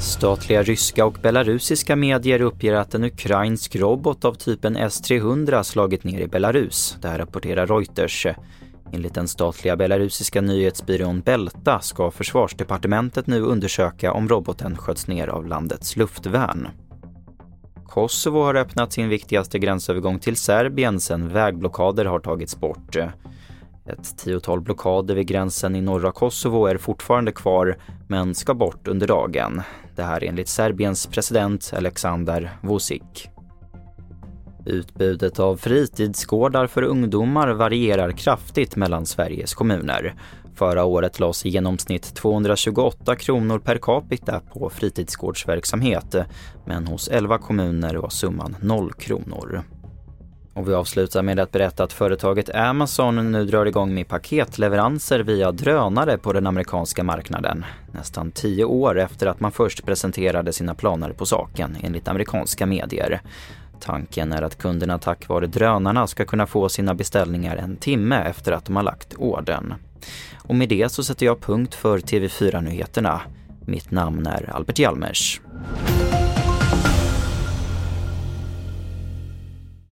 Statliga ryska och belarusiska medier uppger att en ukrainsk robot av typen S-300 slagit ner i Belarus. Det här rapporterar Reuters. Enligt den statliga belarusiska nyhetsbyrån Belta ska försvarsdepartementet nu undersöka om roboten sköts ner av landets luftvärn. Kosovo har öppnat sin viktigaste gränsövergång till Serbien sedan vägblockader har tagits bort. Ett tiotal blockader vid gränsen i norra Kosovo är fortfarande kvar men ska bort under dagen. Det här enligt Serbiens president Aleksandar Vucic. Utbudet av fritidsgårdar för ungdomar varierar kraftigt mellan Sveriges kommuner. Förra året lades i genomsnitt 228 kronor per capita på fritidsgårdsverksamhet, men hos 11 kommuner var summan 0 kronor. Och vi avslutar med att berätta att företaget Amazon nu drar igång med paketleveranser via drönare på den amerikanska marknaden. Nästan tio år efter att man först presenterade sina planer på saken, enligt amerikanska medier. Tanken är att kunderna tack vare drönarna ska kunna få sina beställningar en timme efter att de har lagt orden. Och med det så sätter jag punkt för TV4-nyheterna. Mitt namn är Albert Hjalmers.